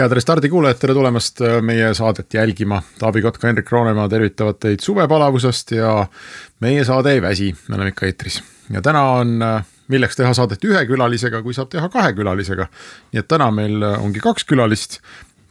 head Restardi kuulajad, tere tulemast äh, meie saadet jälgima. Taavi Kotka, Henrik Roonemaa tervitavad teid suvepalavusest ja meie saade ei väsi, me oleme ikka eetris. ja täna on, äh, milleks teha saadet ühe külalisega, kui saab teha kahe külalisega. nii et täna meil äh, ongi kaks külalist,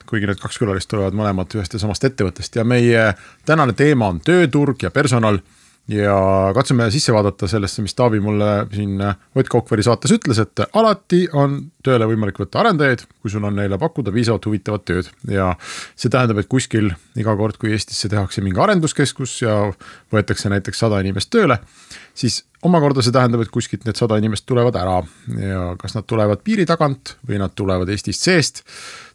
kuigi need kaks külalist tulevad mõlemad ühest ja samast ettevõttest ja meie tänane teema on tööturg ja personal ja katsume sisse vaadata sellesse, mis Taavi mulle siin Ott Kookveri saates ütles, et alati on tööle võimalik võtta arendajaid, kui sul on neile pakkuda piisavalt huvitavat tööd. ja see tähendab, et kuskil iga kord, kui Eestisse tehakse mingi arenduskeskus ja võetakse näiteks sada inimest tööle, siis omakorda see tähendab, et kuskilt need sada inimest tulevad ära ja kas nad tulevad piiri tagant või nad tulevad Eestist seest.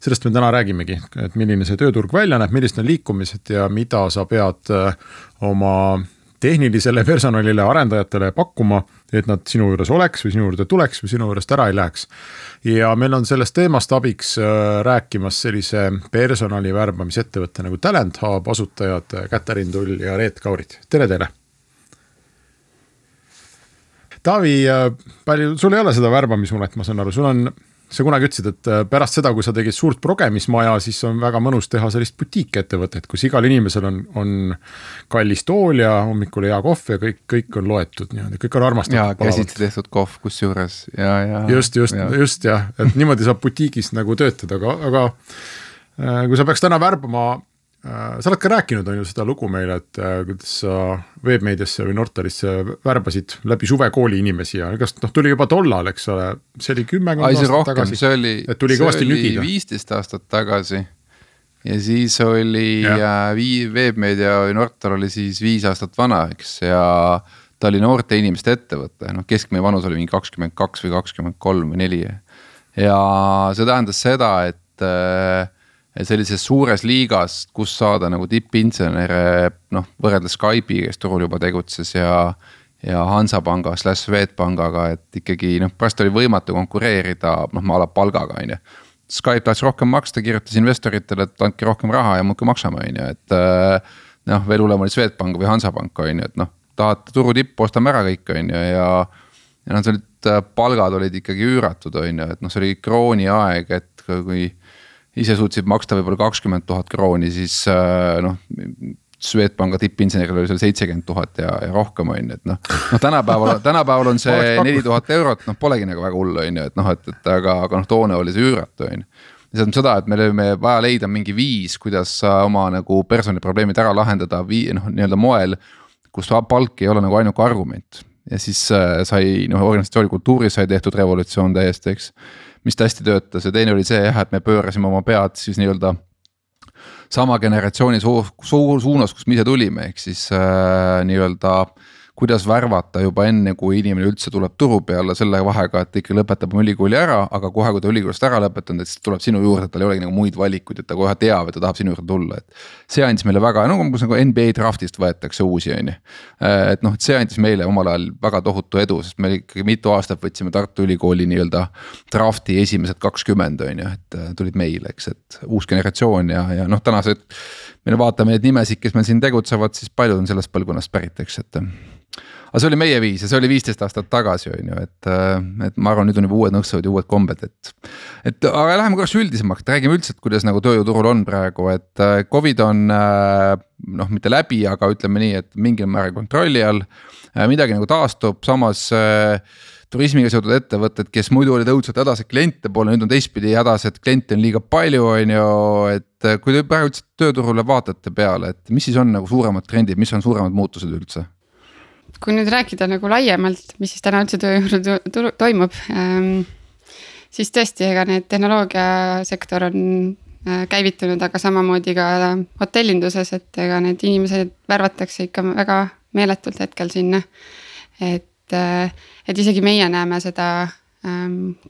sellest me täna räägimegi, et milline see tööturg välja näeb, millised on liikumised ja mida sa pead oma tehnilisele personalile, arendajatele pakkuma, et nad sinu juures oleks või sinu juurde tuleks või sinu juurest ära ei läheks. ja meil on sellest teemast abiks äh, rääkimas sellise personali värbamisettevõtte nagu Talent Hub asutajad Käterin Tull ja Reet Kaurit, tere teile. Taavi, äh, palju, sul ei ole seda värbamismulet, ma saan aru, sul on sa kunagi ütlesid, et äh, pärast seda, kui sa tegid suurt progemismaja, siis on väga mõnus teha sellist butiikettevõtet, kus igal inimesel on, on kallis tool ja hommikul hea kohv ja kõik, kõik on loetud niimoodi, kõik on armastatud. ja käsitsi tehtud kohv kusjuures ja, ja. just, just, just jah, et niimoodi saab butiigis nagu töötada, aga, aga äh, kui sa peaks täna värbama sa oled ka rääkinud, on ju seda lugu meile, et äh, kuidas sa veebmeediasse või Nortalisse värbasid läbi suvekooli inimesi ja kas noh, tuli juba tollal, eks ole, see oli kümmekond aastat rohkem, tagasi. see oli, see oli viisteist aastat tagasi. ja siis oli äh, vii-, veebmeedia või Nortal oli siis viis aastat vana, eks, ja ta oli noorte inimeste ettevõte, noh keskmine vanus oli mingi kakskümmend kaks või kakskümmend kolm või neli. ja see tähendas seda, et äh, sellises suures liigas, kus saada nagu tippinsenere noh, võrreldes Skype'iga, kes turul juba tegutses ja. ja Hansapanga slaš Swedbankaga, et ikkagi noh, pärast oli võimatu konkureerida noh, a la palgaga on ju. Skype tahtis rohkem maksta, kirjutas investoritele, et andke rohkem raha ja muudkui maksame, on ju, et. Eh, noh, veel hullem oli Swedbank või Hansapank on ju, et noh, tahate turu tippu, ostame ära kõik, on ju, ja. ja see olid palgad olid ikkagi üüratud, on ju, et noh, see oli krooni aeg, et kui ise suutsid maksta võib-olla kakskümmend tuhat krooni, siis äh, noh. Swedbanka tippinseneril oli seal seitsekümmend tuhat ja, ja rohkem on ju, et noh, noh tänapäeval, tänapäeval on see neli tuhat eurot, noh polegi nagu väga hullu, on ju, et noh, et, et aga, aga noh, toona oli see üüratu, on ju see tähendab seda, et meil oli vaja leida mingi viis, kuidas oma nagu personaliprobleemid ära lahendada, vii-, noh nii-öelda moel. kus palk ei ole nagu ainuke argument ja siis äh, sai noh, organisatsiooni kultuuris sai tehtud revolutsioon täiesti, eks mis hästi töötas ja teine oli see jah, et me pöörasime oma pead siis nii-öelda sama generatsiooni su su suunas, kust me ise tulime, ehk siis äh, nii-öelda äh, kuidas värvata juba enne, kui inimene üldse tuleb turu peale selle vahega, et ikka lõpetab oma ülikooli ära, aga kohe, kui ta ülikoolist ära lõpetanud, et siis tuleb sinu juurde, tal ei olegi nagu muid valikuid, et ta kohe teab, et ta tahab sinu juurde tulla, et. see andis meile väga, no umbes nagu NBA draft'ist võetakse uusi, on ju. et noh, et see andis meile omal ajal väga tohutu edu, sest me ikkagi mitu aastat võtsime Tartu Ülikooli nii-öelda draft'i esimesed kakskümmend on ju, et tulid meile, eks, et uus generatsioon ja, ja noh, tänased. Me vaatame neid nimesid, kes meil siin tegutsevad, siis paljud on sellest põlvkonnast pärit, eks, et aga see oli meie viis ja see oli viisteist aastat tagasi, on ju, et, äh, et ma arvan, nüüd on juba uued nõksud ja uued kombed, et. et aga läheme korraks üldisemaks, räägime üldse, et kuidas nagu tööjõuturul on praegu, et äh, Covid on noh, mitte läbi, aga ütleme nii, et mingil määral kontrolli all. midagi nagu taastub, samas turismiga seotud ettevõtted, kes muidu olid õudselt hädas, et kliente pole, nüüd on teistpidi hädas, et kliente on liiga palju, on ju, et kui te praegu üldse tööturule vaatate peale, et mis siis on nagu suuremad trendid, mis on suuremad muutused üldse? kui nüüd rääkida nagu laiemalt, mis siis täna üldse tööjõul toimub ähm,. siis tõesti, ega need tehnoloogiasektor on äh, käivitunud, aga samamoodi ka hotellinduses, et ega need inimesed värvatakse ikka väga meeletult hetkel sinna. et, äh, et isegi meie näeme seda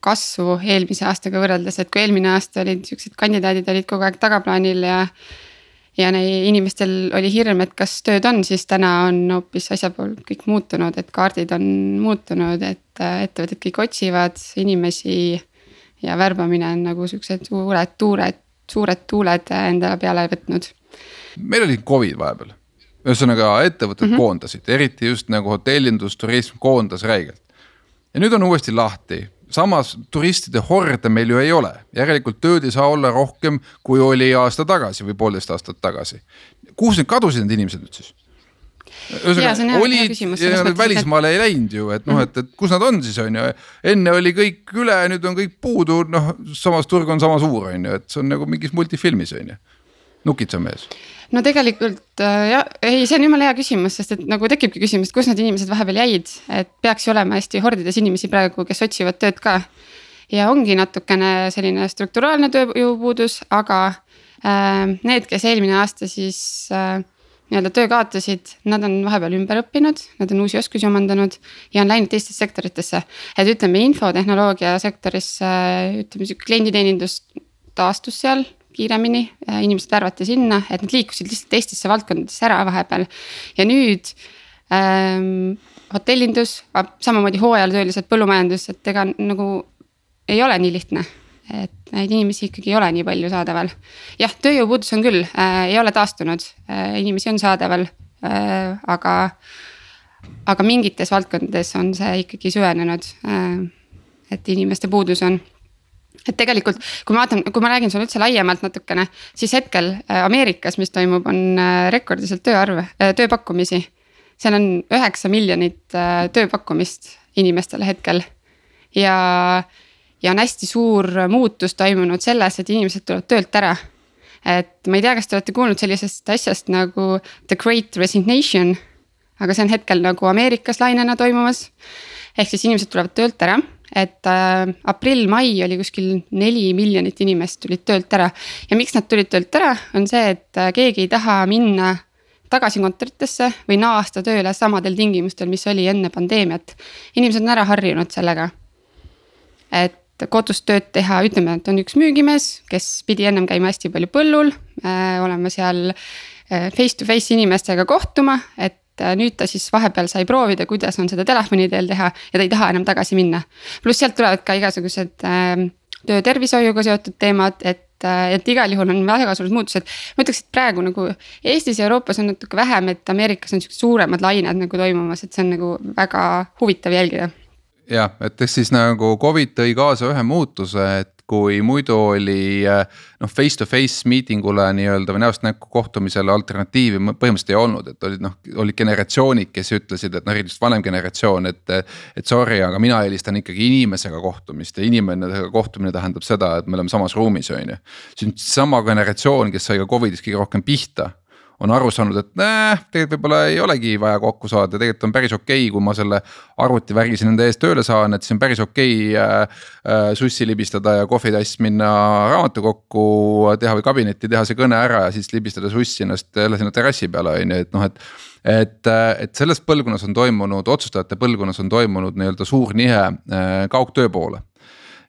kasvu eelmise aastaga võrreldes, et kui eelmine aasta olid siuksed kandidaadid olid kogu aeg tagaplaanil ja. ja neil inimestel oli hirm, et kas tööd on, siis täna on hoopis asja pool kõik muutunud, et kaardid on muutunud, et äh, ettevõtted kõik otsivad inimesi. ja värbamine on nagu siuksed suured tuured, suured tuuled endale peale võtnud. meil oli Covid vahepeal ühesõnaga ettevõtted mm -hmm. koondasid, eriti just nagu hotellindus, turism koondas räigelt. Ja nüüd on uuesti lahti, samas turistide horde meil ju ei ole, järelikult tööd ei saa olla rohkem, kui oli aasta tagasi või poolteist aastat tagasi. kuhu need kadusid need inimesed nüüd siis? ühesõnaga olid ja nad välismaale ei läinud ju, et noh, et, et kus nad on siis on ju, enne oli kõik üle, nüüd on kõik puudu, noh samas turg on sama suur, on ju, et see on nagu mingis multifilmis on ju, nukitsamees no tegelikult äh, jah, ei, see on jumala hea küsimus, sest et nagu tekibki küsimus, et kus need inimesed vahepeal jäid, et peaks ju olema hästi hordides inimesi praegu, kes otsivad tööd ka. ja ongi natukene selline strukturaalne tööjõupuudus, aga äh, need, kes eelmine aasta siis äh, nii-öelda töö kaotasid, nad on vahepeal ümber õppinud, nad on uusi oskusi omandanud ja on läinud teistesse sektoritesse. et ütleme infotehnoloogia sektorisse, ütleme sihuke klienditeenindus taastus seal kiiremini, äh, inimesed värvati sinna, et nad liikusid lihtsalt teistesse valdkondadesse ära vahepeal. ja nüüd ähm, hotellindus, samamoodi hooajatöölised, põllumajandus, et ega nagu ei ole nii lihtne. et neid inimesi ikkagi ei ole nii palju saadaval. jah, tööjõupuudus on küll äh,, ei ole taastunud äh,, inimesi on saadaval äh,, aga, aga mingites valdkondades on see ikkagi süvenenud äh,. et inimeste puudus on et tegelikult, kui ma vaatan, kui ma räägin sulle üldse laiemalt natukene, siis hetkel äh, Ameerikas, mis toimub, on äh, rekordiliselt tööarve, äh, tööpakkumisi. seal on üheksa miljonit tööpakkumist inimestele hetkel ja, ja on hästi suur muutus toimunud selles, et inimesed tulevad töölt ära. et ma ei tea, kas te olete kuulnud sellisest asjast nagu the great resignation, aga see on hetkel nagu Ameerikas lainena toimumas. ehk siis inimesed tulevad töölt ära et äh, aprill-mai oli kuskil neli miljonit inimest tulid töölt ära. ja miks nad tulid töölt ära, on see, et äh, keegi ei taha minna tagasi kontoritesse või naasta tööle samadel tingimustel, mis oli enne pandeemiat. inimesed on ära harjunud sellega. et kodus tööd teha, ütleme, et on üks müügimees, kes pidi ennem käima hästi palju põllul äh,, olema seal face to face inimestega kohtuma, et nüüd ta siis vahepeal sai proovida, kuidas on seda telefoni teel teha ja ta ei taha enam tagasi minna. pluss sealt tulevad ka igasugused äh, töötervishoiuga seotud teemad, et äh, et igal juhul on väga suured muutused. ma ütleks, et praegu nagu Eestis ja Euroopas on natuke vähem, et Ameerikas on siuksed suuremad lained nagu toimumas, et see on nagu väga huvitav jälgida jah, et siis nagu Covid tõi kaasa ühe muutuse, et kui muidu oli eh, noh, face to face meeting ule nii-öelda või näost näkku kohtumisele alternatiivi põhimõtteliselt ei olnud, et olid noh, olid generatsioonid, kes ütlesid, et noh, eriti just vanem generatsioon, et. et sorry, aga mina eelistan ikkagi inimesega kohtumist ja inimesega kohtumine tähendab seda, et me oleme samas ruumis, on ju. see on sama generatsioon, kes sai ka Covidis kõige rohkem pihta on aru saanud, et näh, tegelikult võib-olla ei olegi vaja kokku saada, tegelikult on päris okei okay,, kui ma selle arvutivärgi siin enda eest tööle saan, et siis on päris okei okay, äh, äh, sussi libistada ja kohvitass minna raamatukokku teha või kabinetti, teha see kõne ära ja siis libistada sussi ennast jälle sinna terrassi peale on ju, et noh, et et, et selles põlvkonnas on toimunud, otsustajate põlvkonnas on toimunud nii-öelda suur nihe äh, kaugtöö poole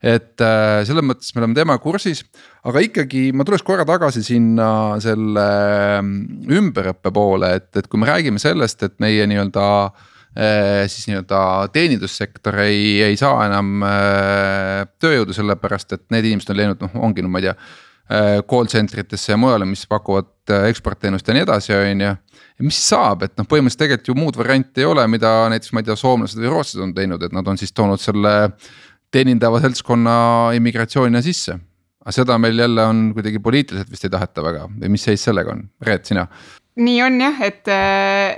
et äh, selles mõttes me oleme teemaga kursis, aga ikkagi ma tuleks korra tagasi sinna selle mm, ümberõppe poole, et, et kui me räägime sellest, et meie nii-öelda äh, siis nii-öelda teenindussektor ei, ei saa enam äh, tööjõudu, sellepärast et need inimesed on läinud, noh, ongi no ma ei tea call center itesse ja mujale, mis pakuvad eksportteenust ja nii edasi, on ju. ja mis siis saab, et noh, põhimõtteliselt tegelikult ju muud varianti ei ole, mida näiteks ma ei tea, soomlased või rootslased on teinud, et nad on siis toonud selle teenindava seltskonna immigratsioonina sisse. aga seda meil jälle on kuidagi poliitiliselt vist ei taheta väga või mis seis sellega on, Reet, sina? nii on jah, et,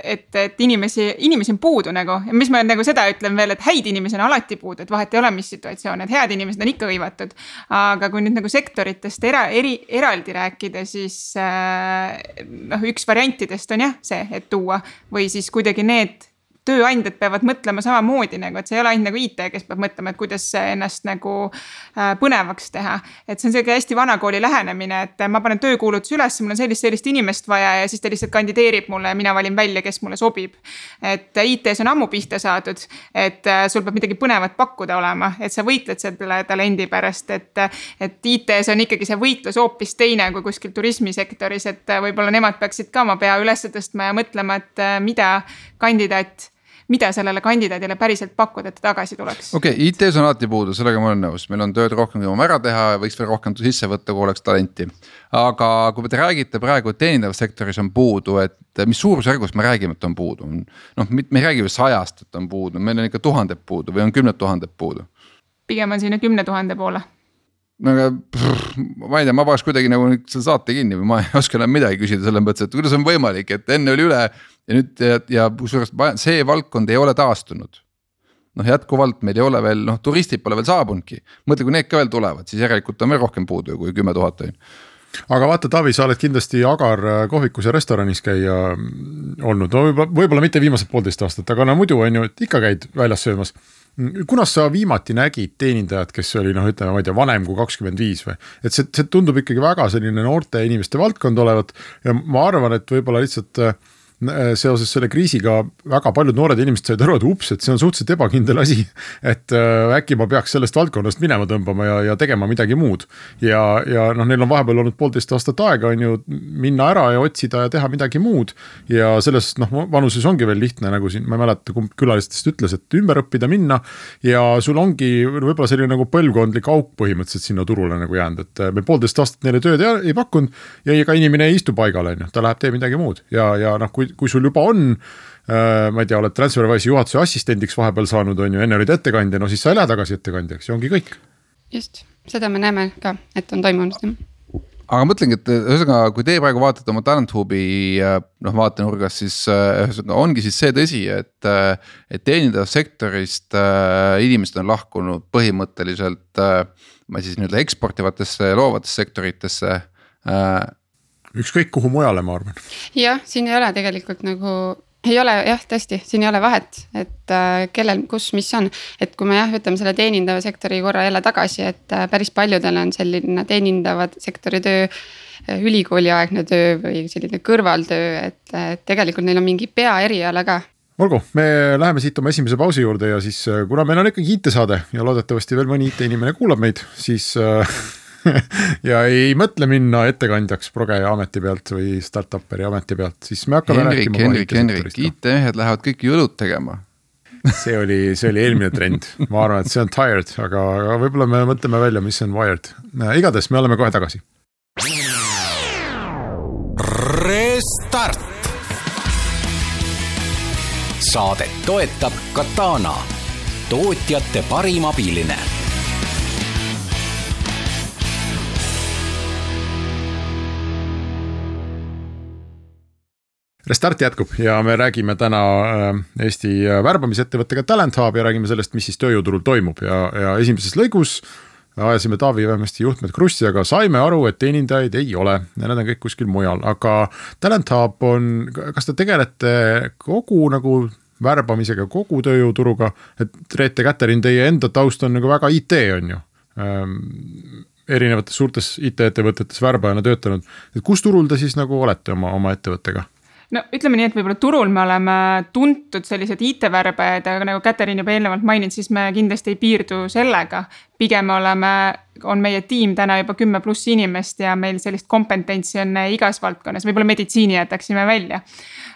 et, et inimesi, inimesi on puudu nagu ja mis ma nagu seda ütlen veel, et häid inimesi on alati puudu, et vahet ei ole, mis situatsioon, et head inimesed on ikka hõivatud. aga kui nüüd nagu sektoritest era, eri, eraldi rääkida, siis noh, üks variantidest on jah see, et tuua või siis kuidagi need tööandjad peavad mõtlema samamoodi nagu, et see ei ole ainult nagu IT, kes peab mõtlema, et kuidas ennast nagu äh, põnevaks teha. et see on sihuke hästi vanakooli lähenemine, et ma panen töökuulutuse üles, mul on sellist, sellist inimest vaja ja siis ta lihtsalt kandideerib mulle ja mina valin välja, kes mulle sobib. et IT-s on ammu pihta saadud, et äh, sul peab midagi põnevat pakkuda olema, et sa võitled selle talendi pärast, et. et IT-s on ikkagi see võitlus hoopis teine kui kuskil turismisektoris, et võib-olla nemad peaksid ka oma pea üles tõstma ja mõtlema, et mida kandidaat mida sellele kandidaadile päriselt pakkuda, et ta tagasi tuleks. okei okay,, IT-s on alati puudu, sellega ma olen nõus, meil on tööd rohkem, kui me ära teha ja võiks veel rohkem sisse võtta, kui oleks talenti. aga kui te räägite praegu, et teenindavas sektoris on puudu, et mis suurusjärgus me räägime, et on puudu, noh, me ei räägi ju sajast, et on puudu, meil on ikka tuhanded puudu või on kümned tuhanded puudu. pigem on sinna kümne tuhande poole no aga pff, ma ei tea, ma paneks kuidagi nagu selle saate kinni või ma ei oska enam midagi küsida selles mõttes, et kuidas on võimalik, et enne oli üle ja nüüd ja, ja kusjuures see valdkond ei ole taastunud. noh, jätkuvalt meil ei ole veel noh, turistid pole veel saabunudki, mõtle, kui need ka veel tulevad, siis järelikult on veel rohkem puudu kui kümme tuhat on ju. Aga vaata, Taavi, sa oled kindlasti Agar äh, kohvikus ja restoranis käia mm, olnud, no võib-olla, võib-olla mitte viimased poolteist aastat, aga no muidu on ju, et ikka käid väljas söömas kunas sa viimati nägid teenindajat, kes oli noh, ütleme, ma ei tea, vanem kui kakskümmend viis või? et see, see tundub ikkagi väga selline noorte inimeste valdkond olevat ja ma arvan, et võib-olla lihtsalt Äh, seoses selle kriisiga väga paljud noored inimesed said aru, et ups, et see on suhteliselt ebakindel asi. et äh, äkki ma peaks sellest valdkonnast minema tõmbama ja, ja tegema midagi muud. ja, ja noh, neil on vahepeal olnud poolteist aastat aega, on ju, minna ära ja otsida ja teha midagi muud. ja selles noh, vanuses ongi veel lihtne, nagu siin, ma ei mäleta, kumb külalistest ütles, et ümber õppida, minna. ja sul ongi võib-olla selline nagu põlvkondlik auk põhimõtteliselt sinna turule nagu jäänud, et äh, me poolteist aastat neile tööd ei, ei pakkunud. ja ega inimene ei istu paigal, on ju, ta läheb, teeb midagi muud ja, ja noh, kui kui, sul juba on äh,. ma ei tea, oled Transferwise'i juhatuse assistendiks vahepeal saanud, on ju, enne olid ettekandja, no siis sa ei lähe tagasi ettekandjaks ja ongi kõik. just, seda me näeme ka, et on toimunud jah aga mõtlengi, et ühesõnaga, kui teie praegu vaatate oma Talent Hubi äh, noh vaatenurgast, siis äh, ühesõnaga ongi siis see tõsi, et. Äh, et teenindussektorist äh, inimesed on lahkunud põhimõtteliselt ma siis nii-öelda eksportivatesse loovatesse sektoritesse ükskõik kuhu mujale, ma arvan. jah, siin ei ole tegelikult nagu ei ole jah, tõesti, siin ei ole vahet, et äh, kellel, kus, mis on. et kui me jah, võtame selle teenindava sektori korra jälle tagasi, et äh, päris paljudel on selline teenindava sektori töö äh,. ülikooliaegne töö või selline kõrvaltöö, et äh, tegelikult neil on mingi peaeriala ka olgu, me läheme siit oma esimese pausi juurde ja siis äh, kuna meil on ikkagi IT-saade ja loodetavasti veel mõni IT-inimene kuulab meid, siis äh, ja ei mõtle minna ettekandjaks Progeja ameti pealt või startup'eri ameti pealt, siis me hakkame Henrik, rääkima. Henrik, Henrik, IT-mehed lähevad kõik õlut tegema see oli, see oli eelmine trend, ma arvan, et see on tired, aga, aga võib-olla me mõtleme välja, mis on wired. igatahes me oleme kohe tagasi. Restart. saadet toetab Katana, tootjate parim abiline Restart jätkub ja me räägime täna äh, Eesti äh, värbamisettevõttega Talent Hub ja räägime sellest, mis siis tööjõuturul toimub ja, ja esimeses lõigus ajasime Taavi vähemasti juhtmed krussi, aga saime aru, et teenindajaid ei ole ja nad on kõik kuskil mujal, aga Talent Hub on, kas te tegelete kogu nagu värbamisega, kogu tööjõuturuga, et Reete Käterin, teie enda taust on nagu väga IT, on ju ähm,? erinevates suurtes IT-ettevõtetes värbajana töötanud, et kus turul te siis nagu olete oma, oma ettevõttega? No ütleme nii, et võib-olla turul me oleme tuntud sellised IT-värbajad, aga nagu Katariin juba eelnevalt maininud, siis me kindlasti ei piirdu sellega. pigem oleme, on meie tiim täna juba kümme pluss inimest ja meil sellist kompetentsi on igas valdkonnas, võib-olla meditsiini jätaksime välja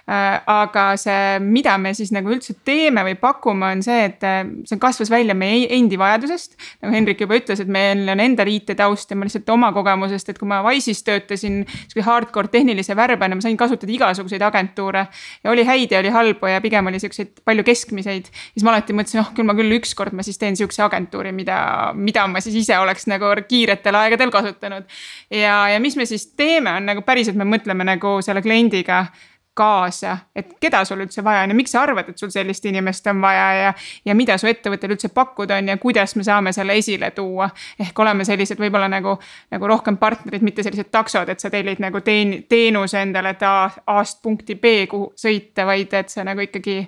Äh, aga see, mida me siis nagu üldse teeme või pakume, on see, et äh, see kasvas välja meie endi vajadusest. nagu Hendrik juba ütles, et meil on endal IT-taust ja ma lihtsalt oma kogemusest, et kui ma Wise'is töötasin sihuke hardcore tehnilise värbajana, ma sain kasutada igasuguseid agentuure. ja oli häid ja oli halbu ja pigem oli siukseid palju keskmiseid. siis ma alati mõtlesin, oh küll ma küll ükskord ma siis teen sihukese agentuuri, mida, mida ma siis ise oleks nagu kiiretel aegadel kasutanud. ja, ja mis me siis teeme, on nagu päriselt me mõtleme nagu selle kliendiga kaasa, et keda sul üldse vaja on ja miks sa arvad, et sul sellist inimest on vaja ja. ja mida su ettevõttel üldse pakkuda on ja kuidas me saame selle esile tuua. ehk oleme sellised võib-olla nagu, nagu rohkem partnerid, mitte sellised taksod, et sa tellid nagu teen-, teenuse endale, et A-st punkti B kuhu sõita, vaid et sa nagu ikkagi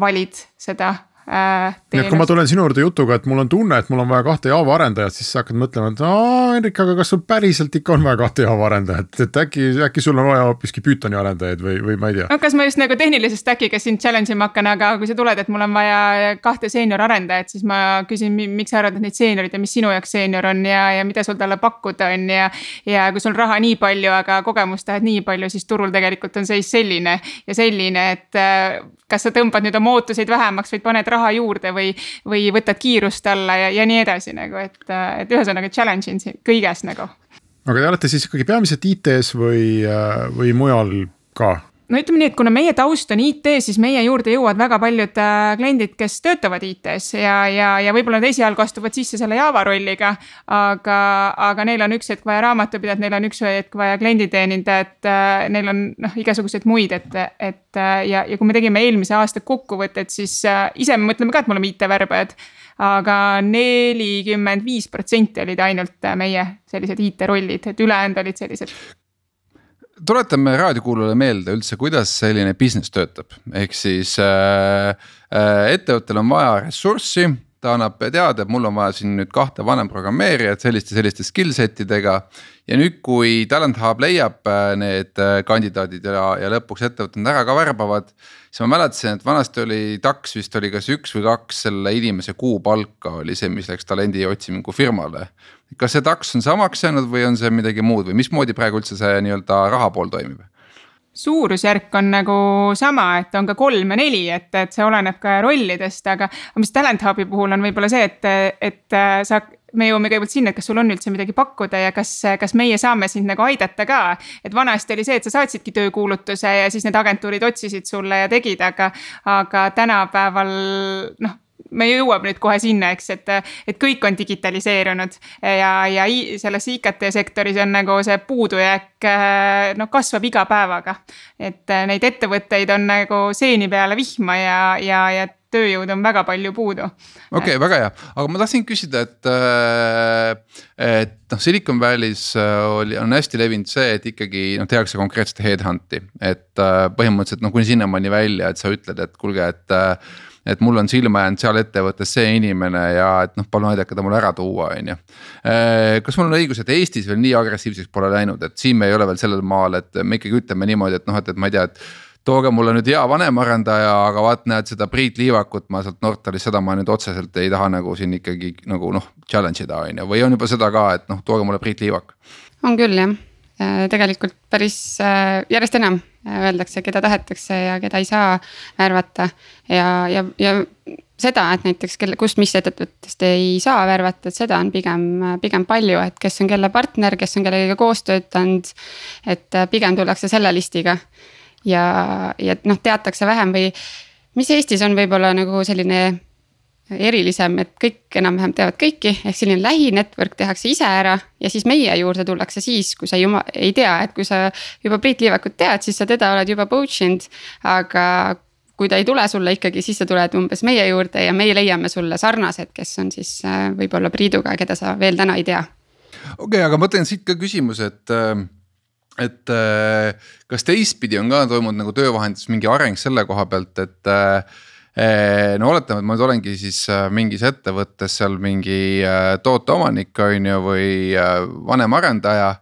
valid seda. Nii et kui ma tulen sinu juurde jutuga, et mul on tunne, et mul on vaja kahte Java arendajat, siis sa hakkad mõtlema, et aa Hendrik, aga kas sul päriselt ikka on vaja kahte Java arendajat, et äkki, äkki sul on vaja hoopiski Pythoni arendajaid või, või ma ei tea. no kas ma just nagu tehnilise stack'iga sind challenge ima hakkan, aga kui sa tuled, et mul on vaja kahte seenior arendajat, siis ma küsin, miks sa arvad, et neid seeniorid ja mis sinu jaoks seenior on ja, ja mida sul talle pakkuda on ja. ja kui sul raha nii palju, aga kogemust tahad nii palju, siis turul tegelikult on seis selline ja selline, et kas sa tõmbad nüüd oma ootuseid vähemaks, vaid paned raha juurde või, või võtad kiirust alla ja, ja nii edasi nagu, et, et ühesõnaga challenge in kõiges nagu. aga te olete siis ikkagi peamiselt IT-s või, või mujal ka? No ütleme nii, et kuna meie taust on IT, siis meie juurde jõuavad väga paljud äh, kliendid, kes töötavad IT-s ja, ja, ja võib-olla nad esialgu astuvad sisse selle Java rolliga. aga, aga neil on üks hetk vaja raamatupidajat, neil on üks hetk vaja klienditeenindajat, äh, neil on noh, igasuguseid muid, et, et äh, ja, ja kui me tegime eelmise aasta kokkuvõtet, siis ise me mõtleme ka, et me oleme IT-värbajad aga nelikümmend viis protsenti olid ainult meie sellised IT-rollid, et ülejäänud olid sellised tuletame raadiokuulajale meelde üldse, kuidas selline business töötab, ehk siis äh, äh, ettevõttel on vaja ressurssi ta annab teada, et mul on vaja siin nüüd kahte vanemprogrammeerijat selliste, selliste skill set idega. ja nüüd, kui Talent Hub leiab äh, need äh, kandidaadid ja, ja lõpuks ettevõtted ära ka värbavad. siis ma mäletasin, et vanasti oli taks vist oli kas üks või kaks selle inimese kuupalka oli see, mis läks talendi otsimingu firmale kas see taks on samaks jäänud või on see midagi muud või mismoodi praegu üldse see nii-öelda raha pool toimib? suurusjärk on nagu sama, et on ka kolm ja neli, et, et see oleneb ka rollidest, aga. aga mis Talent Hubi puhul on võib-olla see, et, et sa, me jõuame kõigepealt sinna, et kas sul on üldse midagi pakkuda ja kas, kas meie saame sind nagu aidata ka. et vanasti oli see, et sa saatsidki töökuulutuse ja siis need agentuurid otsisid sulle ja tegid, aga, aga tänapäeval noh me jõuame nüüd kohe sinna, eks, et, et kõik on digitaliseerunud ja, ja selles IKT sektoris on nagu see puudujääk noh, kasvab iga päevaga. et neid ettevõtteid on nagu seeni peale vihma ja, ja, ja tööjõudu on väga palju puudu. okei okay,, väga hea, aga ma tahtsin küsida, et, et noh, Silicon Valley's oli, on hästi levinud see, et ikkagi noh, tehakse konkreetset headhunt'i, et põhimõtteliselt noh, kuni sinnamaani välja, et sa ütled, et kuulge, et et mul on silma jäänud seal ettevõttes see inimene ja et noh, palun aidake ta mulle ära tuua, on ju. Äh, kas mul on õigus, et Eestis veel nii agressiivseks pole läinud, et siin me ei ole veel sellel maal, et me ikkagi ütleme niimoodi, et noh, et, et ma ei tea, et tooge mulle nüüd hea vanemarendaja, aga vaat näed seda Priit Liivakut, ma sealt Nortalis, seda ma nüüd otseselt ei taha nagu siin ikkagi nagu noh, challenge ida on ju, või on juba seda ka, et noh, tooge mulle Priit Liivak. on küll jah, tegelikult päris äh, järjest enam öeldakse, keda tahetakse ja keda ei saa värvata. ja, ja, ja seda, et näiteks kelle, kust, mis ettevõttest ei saa värvata, et seda on pigem, pigem palju, et kes on kelle partner, kes on kellegagi koos töötanud. et pigem tullakse selle listiga ja, ja noh, teatakse vähem või mis Eestis on võib-olla nagu selline erilisem, et kõik enam-vähem teavad kõiki, ehk selline lähinetwork tehakse ise ära ja siis meie juurde tullakse siis, kui sa juma-, ei tea, et kui sa juba Priit Liivakut tead, siis sa teda oled juba poach inud. aga kui ta ei tule sulle ikkagi, siis sa tuled umbes meie juurde ja meie leiame sulle sarnased, kes on siis äh, võib-olla Priiduga, keda sa veel täna ei tea. okei okay,, aga ma teen siit ka küsimuse, et äh, et äh, kas teistpidi on ka toimunud nagu töövahendus mingi areng selle koha pealt, et Eh, no oletame, et ma nüüd olengi siis äh, mingis ettevõttes seal mingi äh, tooteomanik on ju, või äh, vanem arendaja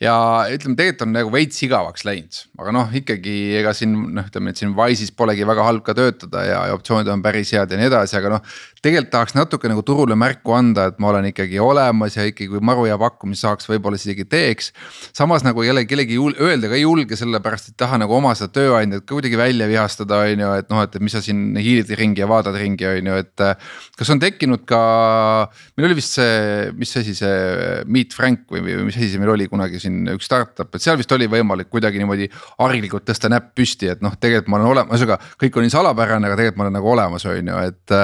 ja ütleme, tegelikult on nagu veits igavaks läinud, aga noh, ikkagi ega siin noh, ütleme, et siin Wise'is polegi väga halb ka töötada ja, ja optsioonid on päris head ja nii edasi, aga noh. Tegelikult tahaks natuke nagu turule märku anda, et ma olen ikkagi olemas ja ikkagi, kui maru hea pakkumist saaks, võib-olla isegi teeks. samas nagu jälle kellegi öelda ka ei julge, sellepärast et taha nagu oma seda tööandjat ka kuidagi välja vihastada, on ju, et noh, et mis sa siin hiilid ringi ja vaatad ringi, on ju, et. kas on tekkinud ka, meil oli vist see, mis asi see Meet Frank või, või mis asi see meil oli kunagi siin üks startup, et seal vist oli võimalik kuidagi niimoodi harilikult tõsta näpp püsti, et noh, tegelikult ma olen olemas, ühesõnaga kõik nii salapärane, aga tegelikult ma olen nagu olemas, on ju, et.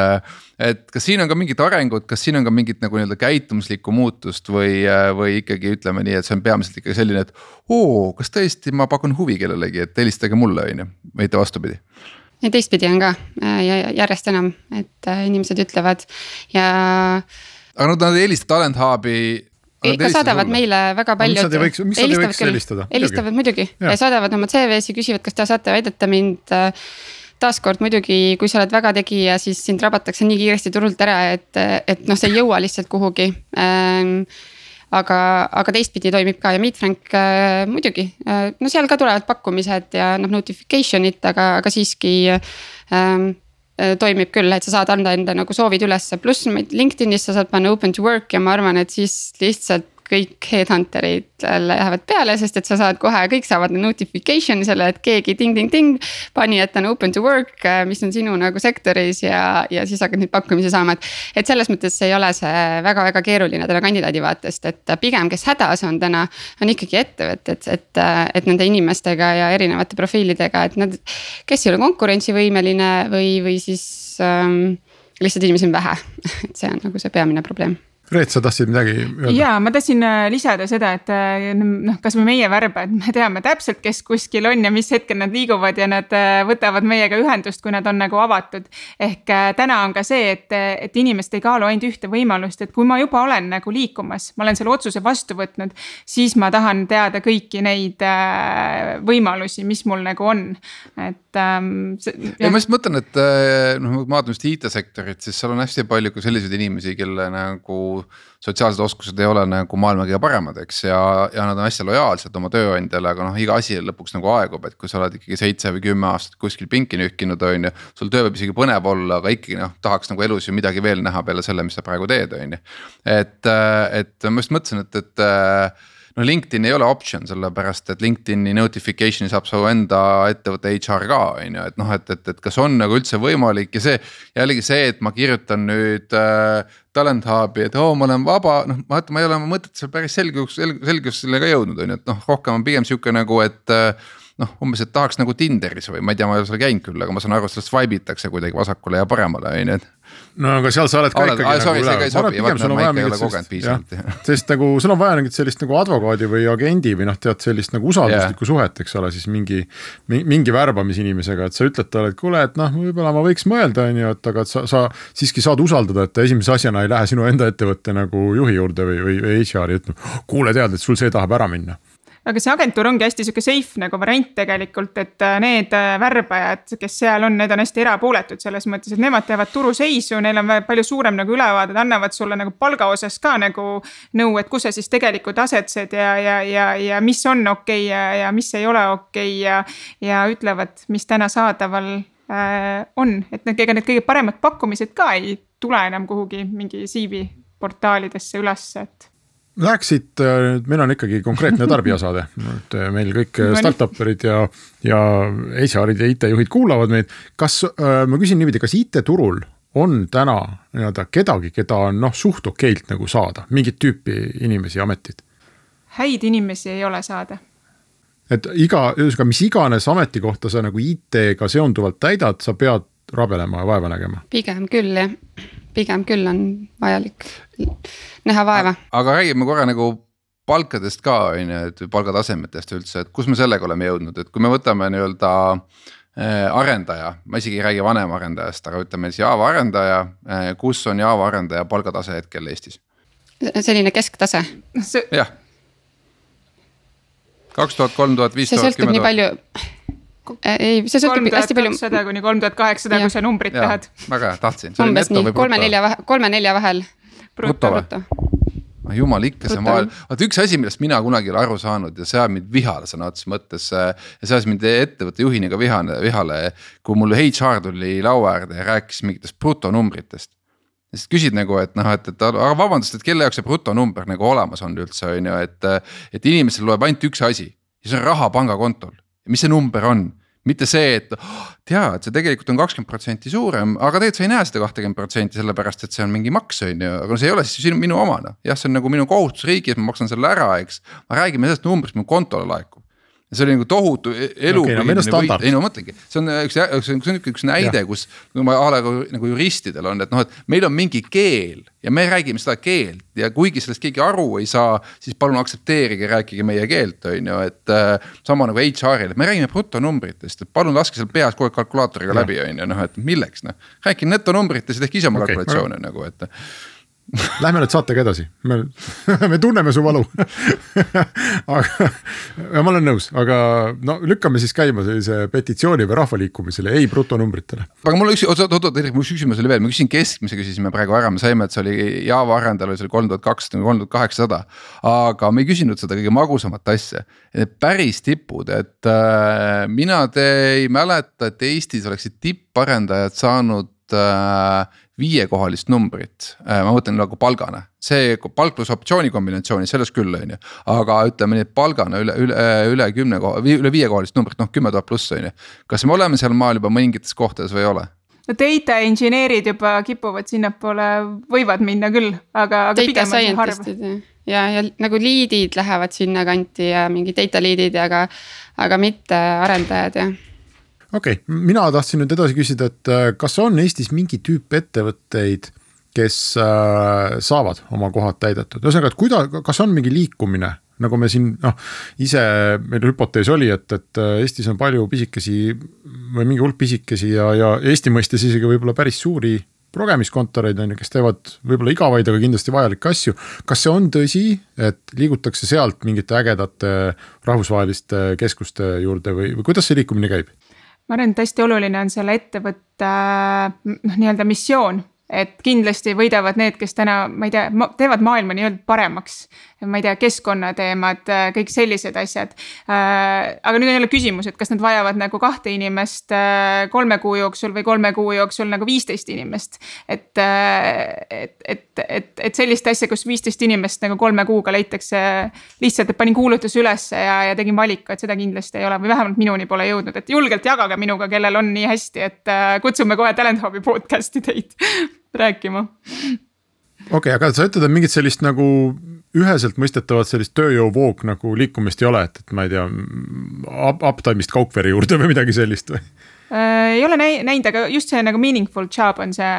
Et kas siin on ka mingit arengut, kas siin on ka mingit nagu nii-öelda käitumuslikku muutust või, või ikkagi ütleme nii, et see on peamiselt ikkagi selline, et. oo, kas tõesti, ma pakun huvi kellelegi, et helistage mulle, on ju, mitte vastupidi ja teistpidi on ka järjest enam, et inimesed ütlevad ja aga nad, nad ei helista Talent Hubi ikka saadavad sulle. meile väga palju. miks nad ei võiks, miks nad ei võiks helistada? helistavad muidugi ja. ja saadavad oma CV-si, küsivad, kas te saate aidata mind. Äh, taaskord muidugi, kui sa oled väga tegija, siis sind rabatakse nii kiiresti turult ära, et, et noh, sa ei jõua lihtsalt kuhugi. Ähm, aga, aga teistpidi toimib ka ja Meet Frank äh, muidugi. Äh,, no seal ka tulevad pakkumised ja noh notification'id, aga, aga siiski ähm, Äh, toimib küll, et sa saad anda enda nagu soovid ülesse, pluss LinkedInis sa saad panna open to work ja ma arvan, et siis lihtsalt kõik headhunter'id lähevad peale, sest et sa saad kohe, kõik saavad notification'i selle, et keegi ting-ting-ting. pani, et on open to work, mis on sinu nagu sektoris ja, ja siis hakkad neid pakkumisi saama, et. et selles mõttes ei ole see väga-väga keeruline täna kandidaadi vaatest, et pigem, kes hädas on täna, on ikkagi ettevõtted, et, et, et nende inimestega ja erinevate profiilidega, et nad. kes ei ole konkurentsivõimeline või, või siis ähm, lihtsalt inimesi on vähe, et see on nagu see peamine probleem Reet, sa tahtsid midagi öelda? ja ma tahtsin äh, lisada seda, et äh, noh, kasvõi meie värbajad, me teame täpselt, kes kuskil on ja mis hetkel nad liiguvad ja nad äh, võtavad meiega ühendust, kui nad on nagu avatud. ehk täna on ka see, et, et inimesed ei kaalu ainult ühte võimalust, et kui ma juba olen nagu liikumas, ma olen selle otsuse vastu võtnud. siis ma tahan teada kõiki neid võimalusi, mis mul nagu on, et ähm,. ja ma just mõtlen, et noh, ma vaatan just IT-sektorit, siis seal on hästi palju ka selliseid inimesi, kelle nagu sotsiaalsed oskused ei ole nagu maailma kõige paremad, eks, ja, ja nad on hästi lojaalsed oma tööandjale, aga noh, iga asi lõpuks nagu aegub, et kui sa oled ikkagi seitse või kümme aastat kuskil pinki nühkinud, on ju. sul töö võib isegi põnev olla, aga ikkagi noh, tahaks nagu elus ju midagi veel näha peale selle, mis sa praegu teed, on ju. et, et ma just mõtlesin, et, et no LinkedIn ei ole optsioon, sellepärast et LinkedIn'i notification'i saab su enda ettevõtte HR ka on ju, et noh, et, et, et kas on nagu üldse võimalik ja see. jällegi see, et ma kirjutan nüüd äh, Talent Hubi, et oo oh,, ma olen vaba, noh vaata, ma ei ole oma mõtet seal päris selgus, selgusele ka jõudnud, on ju, et noh, rohkem on pigem sihuke nagu, et äh, noh, umbes, et tahaks nagu Tinderis või ma ei tea, ma ei ole seal käinud küll, aga ma saan aru, et sellest swipe itakse kuidagi vasakule ja paremale, on ju, et. No aga seal sa oled ka oled, ikkagi ah, nagu üleval, ma arvan, et pigem sul on vaja mingit sellist, sest nagu sul on vaja mingit sellist nagu advokaadi või agendi või noh, tead sellist nagu usalduslikku yeah. suhet, eks ole, siis mingi. mingi värbamisinimesega, et sa ütled talle, et kuule, et noh, võib-olla ma võiks mõelda, on ju, et aga et sa, sa siiski saad usaldada, et ta esimese asjana ei lähe sinu enda ettevõtte nagu juhi juurde või, või, või HR-i ütlema. kuule, tead, et sul see tahab ära minna aga see agentuur ongi hästi sihuke safe nagu variant tegelikult, et äh, need äh, värbajad, kes seal on, need on hästi erapooletud selles mõttes, et nemad teavad turuseisu, neil on palju suurem nagu ülevaadet, annavad sulle nagu palga osas ka nagu nõu, et kus sa siis tegelikult asetsed ja, ja, ja, ja mis on okei okay ja, ja mis ei ole okei okay ja. ja ütlevad, mis täna saadaval äh, on, et need, ega need kõige paremad pakkumised ka ei tule enam kuhugi mingi CV portaalidesse ülesse, et Läheksid, äh, meil on ikkagi konkreetne tarbijasaade, et äh, meil kõik äh, startup erid ja, ja HR-id ja IT-juhid kuulavad meid. kas, ma küsin niipidi, kas IT-turul on täna nii-öelda kedagi, keda on noh, suht okeilt nagu saada, mingit tüüpi inimesi, ametid? häid inimesi ei ole saada. et iga, ühesõnaga, mis iganes ametikohta sa nagu IT-ga seonduvalt täidad, sa pead rabelema ja vaeva nägema? pigem küll jah, pigem küll on vajalik näha vaeva. aga räägime korra nagu palkadest ka on ju, et palgatasemetest üldse, et kus me sellega oleme jõudnud, et kui me võtame nii-öelda äh, arendaja, ma isegi ei räägi vanem arendajast, aga ütleme siis Java arendaja, äh, kus on Java arendaja palgatase hetkel Eestis? selline kesktase. jah. kaks tuhat, kolm tuhat, viis tuhat, kümme tuhat. Ei, see sõltub hästi palju. sada kuni kolm tuhat kaheksasada, kui sa numbrit tahad. väga hea, tahtsin. umbes nii, kolme-nelja, kolme-nelja vahel bruto või? ah jumal ikka see maailm, vaata üks asi, millest mina kunagi ei ole aru saanud ja see ajab mind vihale sõna otseses mõttes. ja see ajas mind ettevõtte juhina ka vihane, vihale, kui mul HR tuli laua äärde ja rääkis mingitest brutonumbritest. ja siis küsid nagu, et noh, et, et aga vabandust, et kelle jaoks see brutonumber nagu olemas on üldse on ju, et. et inimesel loeb ainult üks asi ja see on raha pangakontol ja mis see number on mitte see, et oh, tead, see tegelikult on kakskümmend protsenti suurem, aga tegelikult sa ei näe seda kahtekümmet protsenti, sellepärast et see on mingi maks, on ju, aga see ei ole siis minu oma noh. jah, see on nagu minu kohustus riigis, ma maksan selle ära, eks, räägime sellest numbrist, mu kontole laekub see oli nagu tohutu e-, elupõhine okay, no, ei no mõtlengi, see on üks, see on üks näide, kus ma a la nagu juristidel on, et noh, et meil on mingi keel ja me räägime seda keelt ja kuigi sellest keegi aru ei saa, siis palun aktsepteerige, rääkige meie keelt, on ju, et äh,. sama nagu HR-il, et me räägime brutonumbritest, et palun laske seal peas kogu aeg kalkulaatoriga ja. läbi, on ju, noh, et milleks noh. rääkige netonumbritest ja tehke ise oma okay, kalkulatsioone nagu, et Lähme nüüd saatega edasi, me, me tunneme su valu. Aga, ma olen nõus, aga no lükkame siis käima sellise petitsiooni või rahvaliikumisele, ei brutonumbritele. aga mul üks, oot, oot, oot, mul üks küsimus oli veel, ma küsisin keskmise, küsisime praegu ära, me saime, et see oli Java arendajal oli seal kolm tuhat kakssada või kolm tuhat kaheksasada. aga me ei küsinud seda kõige magusamat asja, päris tipud, et äh, mina te ei mäleta, et Eestis oleksid tipparendajad saanud äh, viiekohalist numbrit, äh, ma mõtlen nagu palgana, see palk pluss optsiooni kombinatsioonis, selles küll, on ju. aga ütleme nii, et palgana üle, üle, üle kümne koha, üle viiekohalist numbrit, noh kümme tuhat pluss on ju. kas me oleme seal maal juba mõningates kohtades või ei ole? no data inseneerid juba kipuvad sinnapoole, võivad minna küll, aga, aga data pigem on harv. ja, ja nagu lead'id lähevad sinnakanti ja mingi data lead'id, aga, aga mitte arendajad jah okei okay., mina tahtsin nüüd edasi küsida, et äh, kas on Eestis mingi tüüp ettevõtteid, kes äh, saavad oma kohad täidetud, ühesõnaga, et kuida-, kas on mingi liikumine, nagu me siin noh, ise meil hüpotees oli, et, et äh, Eestis on palju pisikesi või mingi hulk pisikesi ja, ja Eesti mõistes isegi võib-olla päris suuri progemiskontoreid on ju, kes teevad võib-olla igavaid, aga kindlasti vajalikke asju. kas see on tõsi, et liigutakse sealt mingite ägedate rahvusvaheliste keskuste juurde või, või kuidas see liikumine käib? Ma arvan, et hästi oluline on selle ettevõtte noh, nii-öelda missioon et kindlasti võidavad need, kes täna, ma ei tea, teevad maailma nii-öelda paremaks. Ma ei tea, keskkonnateemad, kõik sellised asjad. Äh, aga nüüd on jälle küsimus, et kas nad vajavad nagu kahte inimest äh, kolme kuu jooksul või kolme kuu jooksul nagu viisteist inimest. et, äh, et, et, et, et sellist asja, kus viisteist inimest nagu kolme kuuga leitakse lihtsalt, et panin kuulutuse ülesse ja, ja tegin valiku, et seda kindlasti ei ole või vähemalt minuni pole jõudnud, et julgelt jagage minuga, kellel on nii hästi, et kutsume kohe Talent Hubi podcast'i teid rääkima. okei okay,, aga sa ütled, et mingit sellist nagu üheselt mõistetavat sellist tööjõuvoog nagu liikumist ei ole, et, et ma ei tea up,, uptime'ist Kaukvere juurde või midagi sellist või? Äh, ei ole näinud, aga just see nagu meaningful job on see,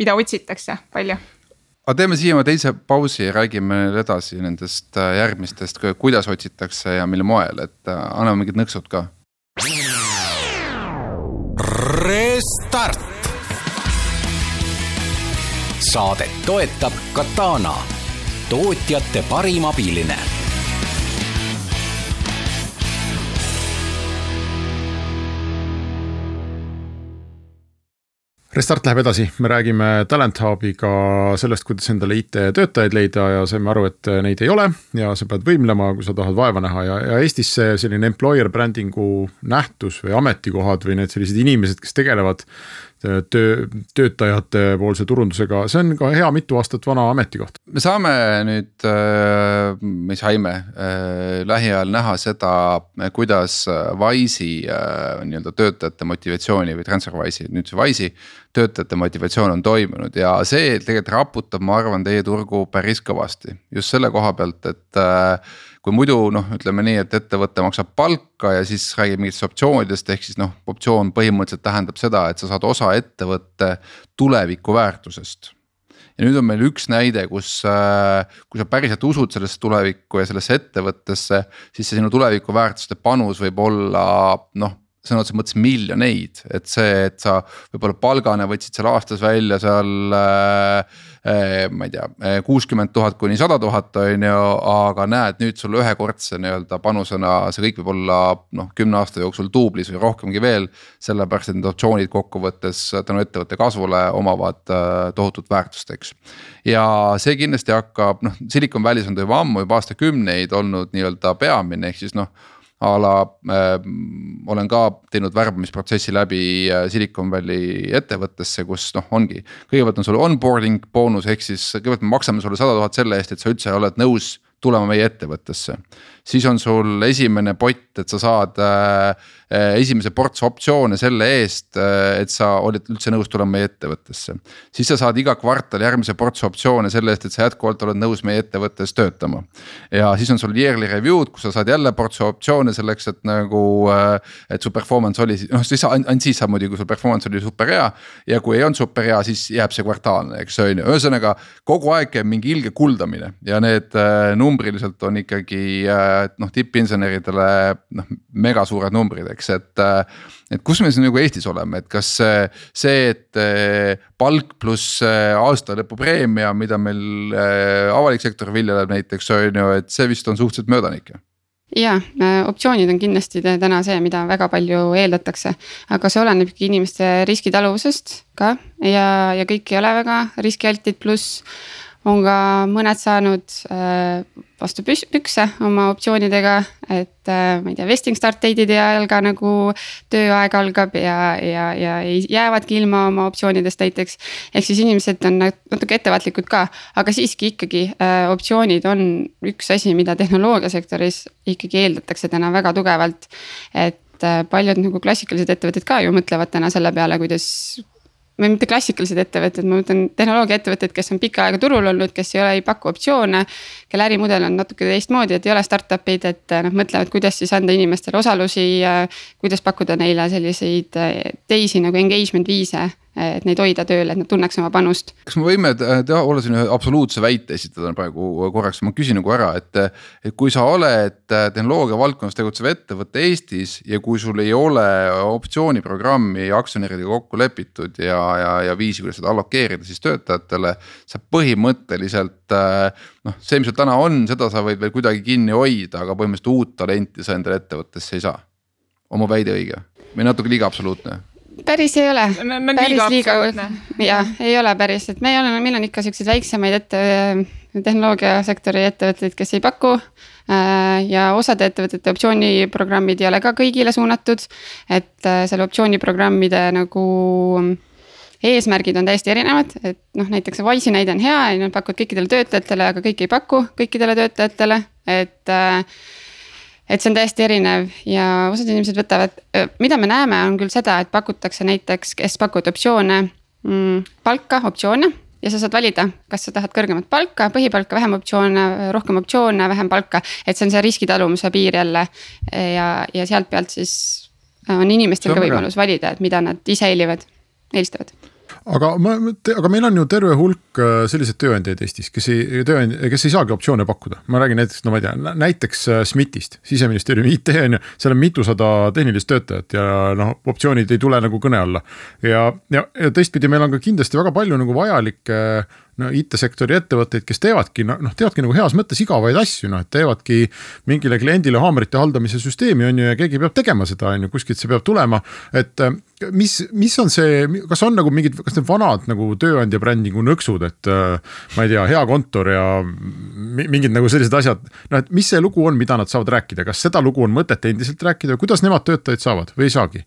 mida otsitakse palju aga teeme siia teise pausi ja räägime edasi nendest äh, järgmistest, kuidas otsitakse ja mil moel, et äh, anname mingid nõksud ka. Restart saadet toetab Katana, tootjate parim abiline. Restart läheb edasi, me räägime Talent Hubiga sellest, kuidas endale IT-töötajaid leida ja saime aru, et neid ei ole ja sa pead võimlema, kui sa tahad vaeva näha. Ja, ja Eestis see selline employer branding'u nähtus või ametikohad või need sellised inimesed, kes tegelevad töö, töötajate poolse turundusega, see on ka hea mitu aastat vana ametikoht. me saame nüüd, äh, me saime äh, lähiajal näha seda, kuidas Wise'i äh, nii-öelda töötajate motivatsiooni või TransferWise'i, nüüd see Wise'i töötajate motivatsioon on toimunud ja see tegelikult raputab, ma arvan, teie turgu päris kõvasti just selle koha pealt, et kui muidu noh, ütleme nii, et ettevõte maksab palka ja siis räägib mingitest optsioonidest, ehk siis noh, optsioon põhimõtteliselt tähendab seda, et sa saad osa ettevõtte tuleviku väärtusest. Ja nüüd on meil üks näide, kus, äh, kui sa päriselt usud sellesse tulevikku ja sellesse ettevõttesse, siis see sinu tuleviku väärtuste panus võib olla noh sõna otseses mõttes miljoneid, et see, et sa võib-olla palgana võtsid seal aastas välja seal äh, äh, ma ei tea, äh, kuuskümmend tuhat kuni sada tuhat on ju, aga näed nüüd sul ühekordse nii-öelda panusena see kõik võib olla noh, kümne aasta jooksul duublis või rohkemgi veel. sellepärast, et need optsioonid kokkuvõttes tänu ettevõtte kasvule omavad äh, tohutut väärtust, eks. ja see kindlasti hakkab noh, Silicon Valley's on ta juba ammu, juba aastakümneid olnud nii-öelda peamine, ehk siis noh a la äh, olen ka teinud värbamisprotsessi läbi äh, Silicon Valley ettevõttesse, kus noh, ongi. kõigepealt on sul onboarding boonus ehk siis kõigepealt me maksame sulle sada tuhat selle eest, et sa üldse oled nõus tulema meie ettevõttesse. siis on sul esimene pott, et sa saad äh, äh esimese ports optsioone selle eest, äh, et sa olid üldse nõus tulema meie ettevõttesse. siis sa saad iga kvartal järgmise portsi optsioone selle eest, et sa jätkuvalt oled nõus meie ettevõttes töötama. ja siis on sul yearly review'd, kus sa saad jälle portsi optsioone selleks, et nagu, äh, et su performance oli, noh siis ainult siis saab muidugi, kui sul performance oli super hea. ja kui ei olnud super hea, siis jääb see kvartaalne, eks on ju, ühesõnaga kogu aeg käib mingi ilge kuldamine ja need numbriliselt on ikkagi et noh, tippinseneridele noh, mega suured numbrid, eks, et. et kus me siis nagu Eestis oleme, et kas see, et palk pluss aastalõpupreemia, mida meil avalik sektor viljeleb näiteks on ju, et see vist on suhteliselt möödanik ju ja optsioonid on kindlasti täna see, mida väga palju eeldatakse, aga see olenebki inimeste riskitaluvusest ka ja, ja kõik ei ole väga riskialtid, pluss on ka mõned saanud äh, vastu pükse oma optsioonidega, et äh, ma ei tea, vesting start date'ide ajal ka nagu tööaeg algab ja, ja, ja jäävadki ilma oma optsioonidest näiteks. ehk siis inimesed on natuke ettevaatlikud ka, aga siiski ikkagi äh, optsioonid on üks asi, mida tehnoloogiasektoris ikkagi eeldatakse täna väga tugevalt. et paljud nagu klassikalised ettevõtted ka ju mõtlevad täna selle peale, kuidas või mitte klassikalised ettevõtted, ma mõtlen tehnoloogiaettevõtted, kes on pikka aega turul olnud, kes ei ole, ei paku optsioone. kelle ärimudel on natuke teistmoodi, et ei ole startup'id, et nad mõtlevad, kuidas siis anda inimestele osalusi. kuidas pakkuda neile selliseid teisi nagu engagement viise et neid hoida tööl, et nad tunneks oma panust. kas me võime teha, olla siin ühe absoluutse väite esitada praegu korraks, ma küsin nagu ära, et. et kui sa oled tehnoloogia valdkonnas tegutsev ettevõte Eestis ja kui sul ei ole optsiooniprogrammi aktsionäridega kokku lepitud ja, ja, ja viisi, kuidas seda allokeerida siis töötajatele. sa põhimõtteliselt noh, see, mis sul täna on, seda sa võid veel kuidagi kinni hoida, aga põhimõtteliselt uut talenti sa endale ettevõttesse ei saa. on mu väide õige või natuke liiga absoluutne? Päris ei ole. Päris liiga, jah, ei ole päris, et me oleme, meil on ikka siukseid väiksemaid ette, tehnoloogiasektori ettevõtteid, kes ei paku. Äh, ja osade ettevõtete optsiooniprogrammid ei ole ka kõigile suunatud, et äh, selle optsiooniprogrammide nagu eesmärgid on täiesti erinevad, et noh, näiteks see Wise'i näide on hea, nad pakuvad kõikidele töötajatele, aga kõik ei paku kõikidele töötajatele, et äh, et see on täiesti erinev ja osad inimesed võtavad, mida me näeme, on küll seda, et pakutakse näiteks, kes pakuvad optsioone mm,, palka, optsioone. ja sa saad valida, kas sa tahad kõrgemat palka, põhipalka, vähem optsioone, rohkem optsioone, vähem palka. et see on see riskitalumuse piir jälle ja, ja sealt pealt siis on inimestel ka võimalus valida, et mida nad ise eelivad, eelistavad aga ma, aga meil on ju terve hulk äh, selliseid tööandjaid Eestis, kes ei, tööandja, kes ei saagi optsioone pakkuda. ma räägin näiteks, no ma ei tea, näiteks äh, SMIT-ist, siseministeeriumi IT on ju, seal on mitusada tehnilist töötajat ja noh, optsioonid ei tule nagu kõne alla. ja, ja, ja teistpidi meil on ka kindlasti väga palju nagu vajalikke äh, no IT-sektori ettevõtteid, kes teevadki noh, teevadki nagu heas mõttes igavaid asju, noh, et teevadki mingile kliendile haamerite haldamise süsteemi on ju ja keegi peab tegema seda, on ju, kuskilt see peab tulema. et äh, mis, mis on see, kas on nagu mingid, kas need vanad nagu tööandja brändingu nõksud, et äh, ma ei tea, hea kontor ja mingid nagu sellised asjad. noh, et mis see lugu on, mida nad saavad rääkida, kas seda lugu on mõtet endiselt rääkida, kuidas nemad töötajaid saavad või ei saagi?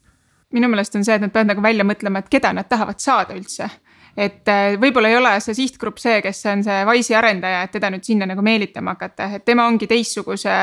minu meelest on see, et nad peavad nagu välja mõtlema, et keda nad tahavad saada üldse et äh, võib-olla ei ole see sihtgrupp see, kes on see Wise'i arendaja, et teda nüüd sinna nagu meelitama hakata, et tema ongi teistsuguse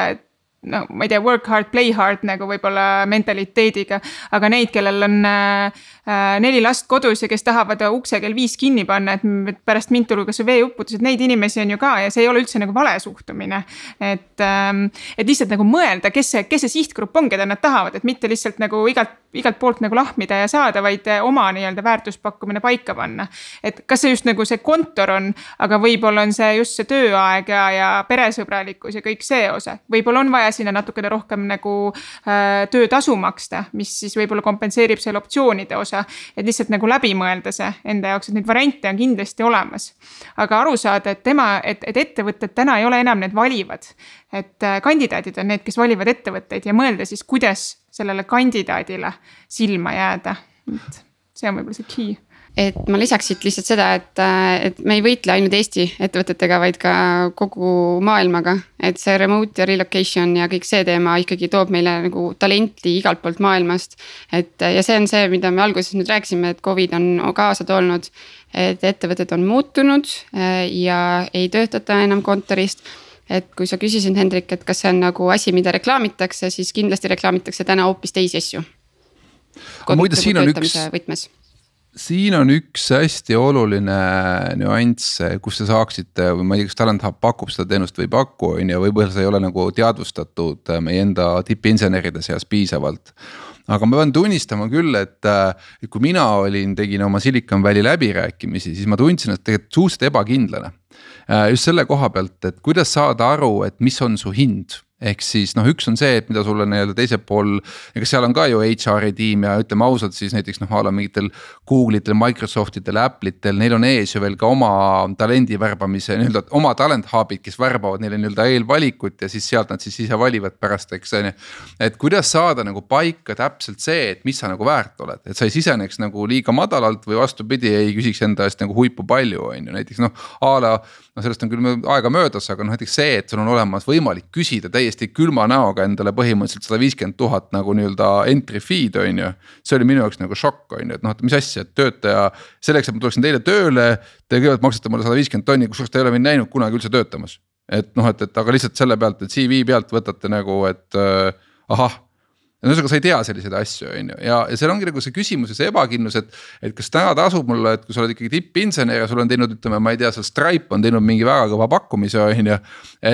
no ma ei tea, work hard, play hard nagu võib-olla mentaliteediga. aga neid, kellel on äh, äh, neli last kodus ja kes tahavad ukse kell viis kinni panna, et pärast mind tuli kas või veeuputus, et neid inimesi on ju ka ja see ei ole üldse nagu vale suhtumine. et ähm,, et lihtsalt nagu mõelda, kes see, kes see sihtgrupp on, keda nad tahavad, et mitte lihtsalt nagu igalt, igalt poolt nagu lahmida ja saada, vaid oma nii-öelda väärtuspakkumine paika panna. et kas see just nagu see kontor on, aga võib-olla on see just see tööaeg ja, ja peresõbralikkus ja kõik see osa, võib-olla on vaja sinna natukene rohkem nagu äh, töötasu maksta, mis siis võib-olla kompenseerib selle optsioonide osa. et lihtsalt nagu läbi mõelda see enda jaoks, et neid variante on kindlasti olemas. aga aru saada, et tema, et, et ettevõtted täna ei ole enam need valivad. et äh, kandidaadid on need, kes valivad ettevõtteid ja mõelda siis, kuidas sellele kandidaadile silma jääda. et see on võib-olla see key et ma lisaks siit lihtsalt seda, et, et me ei võitle ainult Eesti ettevõtetega, vaid ka kogu maailmaga. et see remote ja relocation ja kõik see teema ikkagi toob meile nagu talenti igalt poolt maailmast. et ja see on see, mida me alguses nüüd rääkisime, et Covid on kaasa toonud. et ettevõtted on muutunud ja ei töötata enam kontorist et kui sa küsisid, Hendrik, et kas see on nagu asi, mida reklaamitakse, siis kindlasti reklaamitakse täna hoopis teisi asju. muide, siin on üks, siin on üks hästi oluline nüanss, kus te saaksite või ma ei tea, kas Talent Hub pakub seda teenust või ei paku, on ju, võib-olla see ei ole nagu teadvustatud meie enda tippinseneride seas piisavalt aga ma pean tunnistama küll, et, et kui mina olin, tegin oma Silicon Valley läbirääkimisi, siis ma tundsin ennast tegelikult suhteliselt ebakindlana. Just selle koha pealt, et kuidas saada aru, et mis on su hind ehk siis noh, üks on see, et mida sulle nii-öelda teisel pool, ega seal on ka ju HR-i tiim ja ütleme ausalt, siis näiteks noh, a la mingitel Google itel, Microsoft idel, Apple itel, neil on ees ju veel ka oma talendi värbamise nii-öelda oma talent hub'id, kes värbavad neile nii-öelda eelvalikut ja siis sealt nad siis ise valivad pärast, eks on ju. et kuidas saada nagu paika täpselt see, et mis sa nagu väärt oled, et sa ei siseneks nagu liiga madalalt või vastupidi, ei küsiks enda eest nagu huipu palju, on ju, näiteks noh a la no sellest on küll aega möödas, aga noh, näiteks see, et sul on olemas võimalik küsida täiesti külma näoga endale põhimõtteliselt sada viiskümmend tuhat nagu nii-öelda entry fee'd on ju. see oli minu jaoks nagu šokk on ju, et noh, et mis asja, et töötaja selleks, et ma tuleksin teile tööle. Te kõigepealt maksate mulle sada viiskümmend tonni, kusjuures te ei ole mind näinud kunagi üldse töötamas. et noh, et, et aga lihtsalt selle pealt, et CV pealt võtate nagu, et äh, ahah ühesõnaga, sa ei tea selliseid asju, on ju, ja, ja seal ongi nagu see küsimus ja see ebakindlus, et. et kas täna tasub mulle, et kui sa oled ikkagi tippinsener ja sul on teinud, ütleme, ma ei tea, seal Stripe on teinud mingi väga kõva pakkumise, on ju.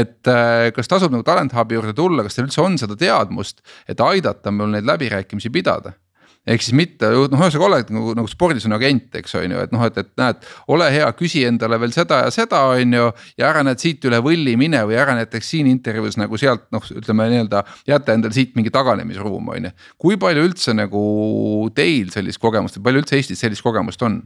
et äh, kas tasub nagu Talent Hubi juurde tulla, kas teil üldse on seda teadmust, et aidata mul neid läbirääkimisi pidada ehk siis mitte noh, ühesõnaga oled nagu, nagu spordis on agent, eks on ju, et noh, et, et näed, ole hea, küsi endale veel seda ja seda, on ju. ja ära näed siit üle võlli mine või ära näiteks siin intervjuus nagu sealt noh, ütleme nii-öelda jäta endale siit mingi taganemisruum, on ju. kui palju üldse nagu teil sellist kogemust või palju üldse Eestis sellist kogemust on?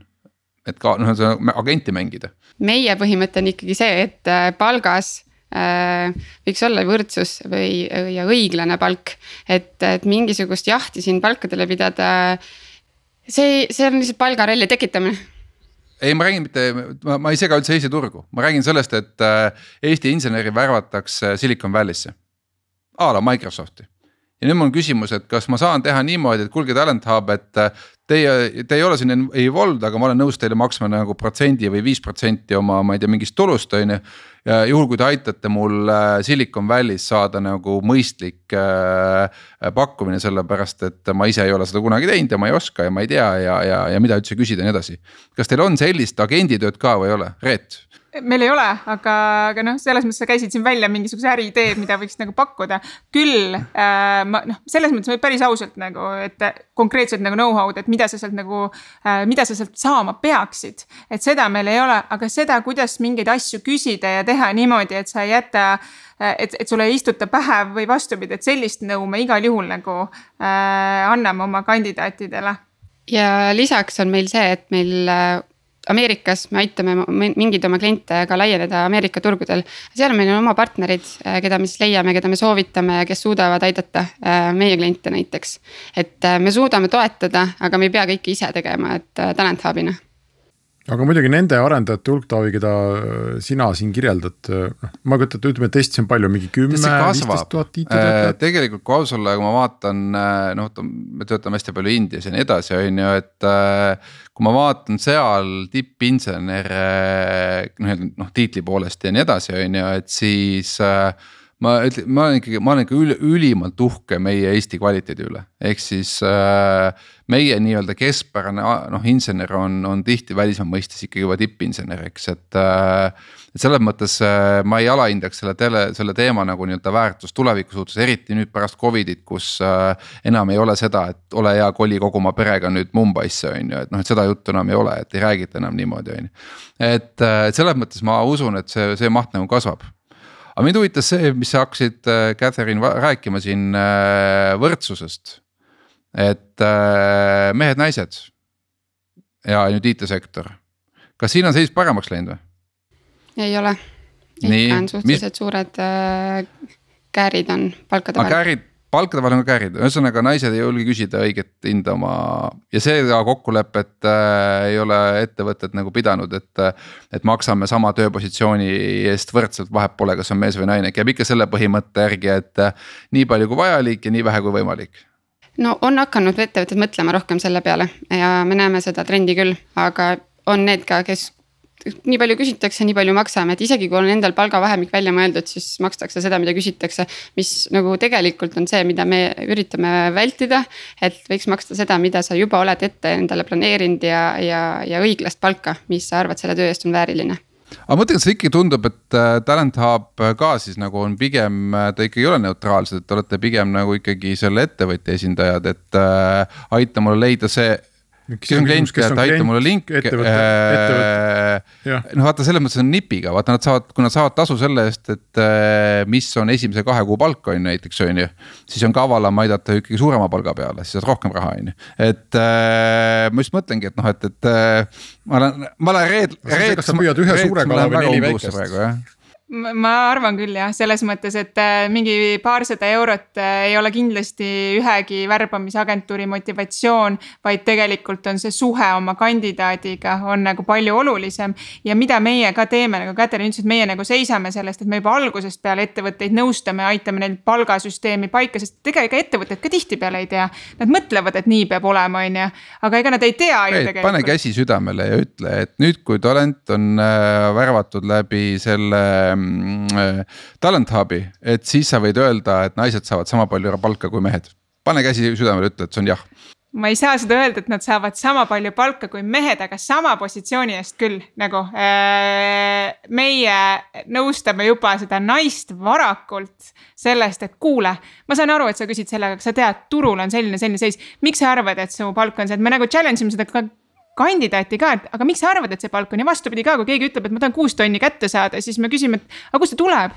et ka noh, agenti mängida. meie põhimõte on ikkagi see, et äh, palgas võiks olla võrdsus või, ja õiglane palk. et, et mingisugust jahti siin palkadele pidada, see, see on lihtsalt palgaralli tekitamine ei, ma räägin mitte, ma ei sega üldse Eesti turgu, ma räägin sellest, et äh, Eesti inseneri värvatakse Silicon Valley'sse. a la Microsofti ja nüüd mul on küsimus, et kas ma saan teha niimoodi, et kuulge Talent Hub, et äh, teie, te ei ole siin evolved, aga ma olen nõus teile maksma nagu protsendi või viis protsenti oma, ma ei tea, mingist tulust, on ju. ja juhul, kui te aitate mul äh, Silicon Valley's saada nagu mõistlik äh, pakkumine, sellepärast et ma ise ei ole seda kunagi teinud ja ma ei oska ja ma ei tea ja, ja, ja mida üldse küsida ja nii edasi. kas teil on sellist agenditööd ka või ei ole, Reet? Meil ei ole, aga, aga noh, selles mõttes sa käisid siin välja mingisuguse äriidee, mida võiks nagu pakkuda. küll äh, ma noh, selles mõttes päris ausalt nagu, et konkreetselt nagu know-how'd, et mida sa sealt nagu äh,, mida sa sealt saama peaksid. et seda meil ei ole, aga seda, kuidas mingeid asju küsida ja teha niimoodi, et sa ei jäta äh, et, et sulle ei istuta pähe või vastupidi, et sellist nõu me igal juhul nagu äh, anname oma kandidaatidele. ja lisaks on meil see, et meil äh, Ameerikas me aitame mingeid oma kliente ka laieneda Ameerika turgudel. seal meil on oma partnerid, äh, keda me siis leiame, keda me soovitame, kes suudavad aidata äh, meie kliente näiteks. et äh, me suudame toetada, aga me ei pea kõike ise tegema, et Talent Hub'ina aga muidugi nende arendajate hulk, Taavi, keda sina siin kirjeldad, noh, ma kujutan ette, ütleme testid on palju, mingi kümme, viisteist tuhat IT-töötajat. tegelikult kui aus olla, kui ma vaatan, noh, me töötame hästi palju Indias ja nii edasi, on ju, et kui ma vaatan seal tippinsenere nii-öelda noh tiitli poolest ja nii edasi, on ju, et siis äh, ma ütlen, ma olen ikkagi, ma olen ikka üli, ülimalt uhke meie Eesti kvaliteedi üle, ehk siis äh, meie nii-öelda keskpärane noh, insener on, on tihti välismaa mõistes ikkagi juba tippinsener, eks, et äh,. et selles mõttes äh, ma ei alahindaks selle tele, selle teema nagu nii-öelda väärtust tuleviku suhtes, eriti nüüd pärast Covidit, kus äh, enam ei ole seda, et ole hea, koli kogu oma perega nüüd Mumbaisse on ju, et noh, et seda juttu enam ei ole, et ei räägita enam niimoodi, on ju. et, äh, et selles mõttes ma usun, et see, see maht nagu kasvab aga mind huvitas see, mis sa hakkasid, äh, Catherine rääkima siin äh, võrdsusest. et äh, mehed-naised ja nüüd IT-sektor, kas siin on seis paremaks läinud või? ei ole, ikka on suhteliselt mis... suured äh, käärid on palkade vahel. käärid palkade vahel on ka käärid, ühesõnaga naised ei julge küsida õiget hinda oma ja seda kokkulepet äh, ei ole ettevõtted nagu pidanud, et. et maksame sama tööpositsiooni eest võrdselt, vahet pole, kas on mees või naine, käib ikka selle põhimõtte järgi, et äh, nii palju kui vajalik ja nii vähe kui võimalik no on hakanud ettevõtted mõtlema rohkem selle peale ja me näeme seda trendi küll, aga on need ka, kes nii palju küsitakse, nii palju maksame, et isegi kui on endal palgavahemik välja mõeldud, siis makstakse seda, mida küsitakse. mis nagu tegelikult on see, mida me üritame vältida, et võiks maksta seda, mida sa juba oled ette endale planeerinud ja, ja, ja õiglast palka, mis sa arvad selle töö eest on vääriline aga ma mõtlen, kas ikkagi tundub, et äh, Talent Hub ka siis nagu on pigem, äh, ta ikkagi ei ole neutraalsed, et te olete pigem nagu ikkagi selle ettevõtja esindajad, et äh, aita mulle leida see kes on klient, et aita mulle link. ettevõte. noh, vaata selles mõttes on nipiga, vaata nad saavad, kui nad saavad tasu selle eest, et äh, mis on esimese kahe kuu palk on ju näiteks on ju. siis on kavalam aidata ikkagi suurema palga peale, siis saad rohkem raha on ju, et äh, ma just mõtlengi, et noh, et, et äh, ma olen, ma olen reed. kas sa püüad ühe suure kala või neli väikest? Ma arvan küll jah, selles mõttes, et äh, mingi paarsada eurot äh, ei ole kindlasti ühegi värbamisagentuuri motivatsioon. vaid tegelikult on see suhe oma kandidaadiga on nagu palju olulisem. ja mida meie ka teeme, nagu Katrin ütles, et meie nagu seisame sellest, et me juba algusest peale ettevõtteid nõustame, aitame neil palgasüsteemi paika, sest tegelikult ettevõtted ka tihtipeale ei tea. Nad mõtlevad, et nii peab olema, on ju, aga ega nad ei tea ju tegelikult. pane käsi südamele ja ütle, et nüüd, kui talent on äh, värvatud läbi selle talent hub'i, et siis sa võid öelda, et naised saavad sama palju palka kui mehed. pane käsi südamele, ütle, et see on jah ma ei saa seda öelda, et nad saavad sama palju palka kui mehed, aga sama positsiooni eest küll nagu äh,. meie nõustame juba seda naist varakult sellest, et kuule, ma saan aru, et sa küsid sellega, aga sa tead, turul on selline, selline seis. miks sa arvad, et su palk on see, et me nagu challenge ime seda kandidaati ka, et aga miks sa arvad, et see palk on? Ja vastupidi ka, kui keegi ütleb, et ma tahan kuus tonni kätte saada, siis me küsime, et aga kust see tuleb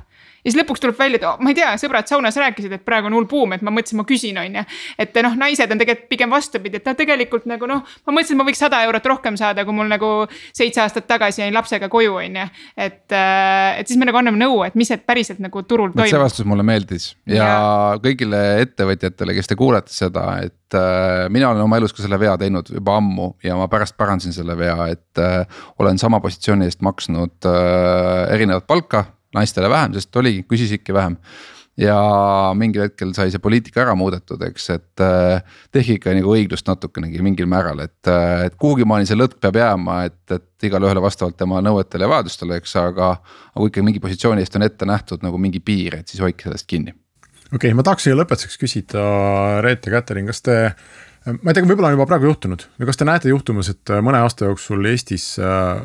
ja siis lõpuks tuleb välja, et oh, ma ei tea, sõbrad saunas rääkisid, et praegu on hull buum, et ma mõtlesin, ma küsin, on ju. et noh, naised on tegelikult pigem vastupidi, et noh, tegelikult nagu noh, ma mõtlesin, et ma võiks sada eurot rohkem saada, kui mul nagu seitse aastat tagasi jäin lapsega koju, on ju. et, äh, et siis me nagu anname nõu, et mis see päriselt nagu turul toimub. see vastus mulle meeldis ja, ja kõigile ettevõtjatele, kes te kuulete seda, et äh, mina olen oma elus ka selle vea teinud juba ammu ja ma pärast parandasin selle vea, et äh, olen sama positsiooni eest maksnud äh, erinevat palka naistele vähem, sest oligi, küsisidki vähem. ja mingil hetkel sai see poliitika ära muudetud, eks, et äh, tehke ikka nagu õiglust natukenegi mingil määral, et, äh, et kuhugimaani see lõtk peab jääma, et, et igale ühele vastavalt tema nõuetele ja vajadustele, eks, aga. aga kui ikka mingi positsiooni eest on ette nähtud nagu mingi piir, et siis hoidke sellest kinni. okei okay,, ma tahaks siia lõpetuseks küsida, Reet ja Katrin, kas te ma ei tea, võib-olla on juba praegu juhtunud või kas te näete juhtumas, et mõne aasta jooksul Eestis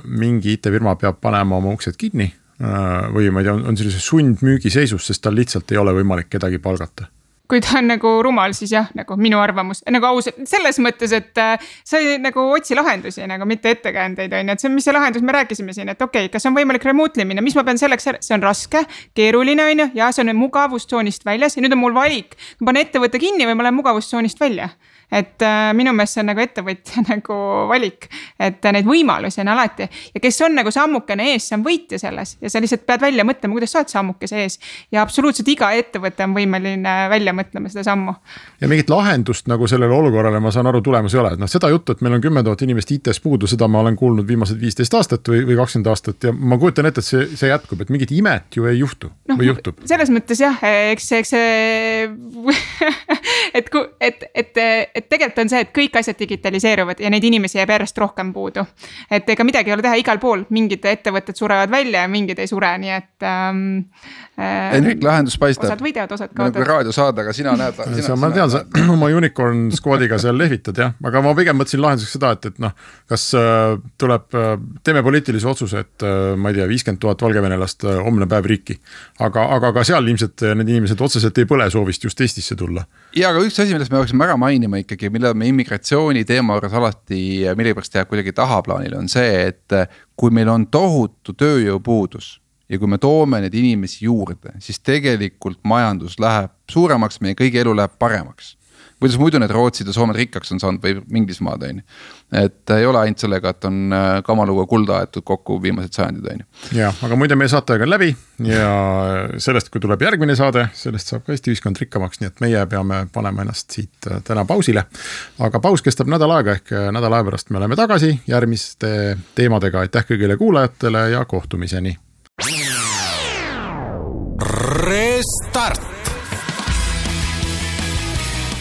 mingi IT-firma peab panema oma uksed kinni või ma ei tea, on sellises sundmüügiseisus, sest tal lihtsalt ei ole võimalik kedagi palgata. Kui ta on nagu rumal, siis jah, nagu minu arvamus, nagu ausalt selles mõttes, et äh, sa ei nagu otsi lahendusi nagu mitte ettekäändeid on ju, et see mis see lahendus, me rääkisime siin, et okei okay,, kas on võimalik remotely minna, mis ma pean selleks, see on raske, keeruline on ju, ja see on mugavustsoonist väljas ja nüüd on mul valik. ma panen ettevõtte kinni või ma lähen mugavustsoonist välja et äh, minu meelest see on nagu ettevõtja nagu valik, et neid võimalusi on alati ja kes on nagu sammukene ees, see on võitja selles ja sa lihtsalt pead välja mõtlema, kuidas sa oled sammukese ees. ja absoluutselt iga ettevõte on võimeline välja mõtlema seda sammu. ja mingit lahendust nagu sellele olukorrale, ma saan aru, tulemas ei ole, et noh, seda juttu, et meil on kümme tuhat inimest IT-s puudu, seda ma olen kuulnud viimased viisteist aastat või, või kakskümmend aastat ja ma kujutan ette, et see, see jätkub, et mingit imet ju ei juhtu no, või juhtub. selles mõttes jah, eks, eks see et, et, et, et et tegelikult on see, et kõik asjad digitaliseeruvad ja neid inimesi jääb järjest rohkem puudu. et ega midagi ei ole teha, igal pool mingid ettevõtted surevad välja ja mingid ei sure, nii et ähm,. Henrik, lahendus paistab. osad võidavad, osad kaotavad. nagu raadiosaade, aga sina näed. ma tean, sa oma unicorn squad'iga seal lehvitad jah, aga ma pigem mõtlesin lahenduseks seda, et, et noh. kas äh, tuleb äh,, teeme poliitilise otsuse, et äh, ma ei tea, viiskümmend tuhat valgevenelast äh, homne päev riiki. aga, aga ka seal ilmselt need inimesed otseselt ei põle soovist just Eestisse tulla. ja, aga üks asi, millest me peaksime ära mainima ikkagi, mille me immigratsiooni teema juures alati millegipärast jääb kuidagi tahaplaanile, on see, et kui meil on tohutu tööjõupuudus ja kui me toome neid inimesi juurde, siis tegelikult majandus läheb suuremaks, meie kõigi elu läheb paremaks kuidas muidu need Rootsid ja Soomed rikkaks on saanud või Inglismaad on ju. et ei ole ainult sellega, et on äh, kamaluga kulda aetud kokku viimased sajandid on ju. jah, aga muide, meie saateaeg on läbi ja sellest, kui tuleb järgmine saade, sellest saab ka Eesti ühiskond rikkamaks, nii et meie peame panema ennast siit äh, täna pausile. aga paus kestab nädal aega, ehk äh, nädala aja pärast me oleme tagasi järgmiste teemadega, aitäh kõigile kuulajatele ja kohtumiseni. Restart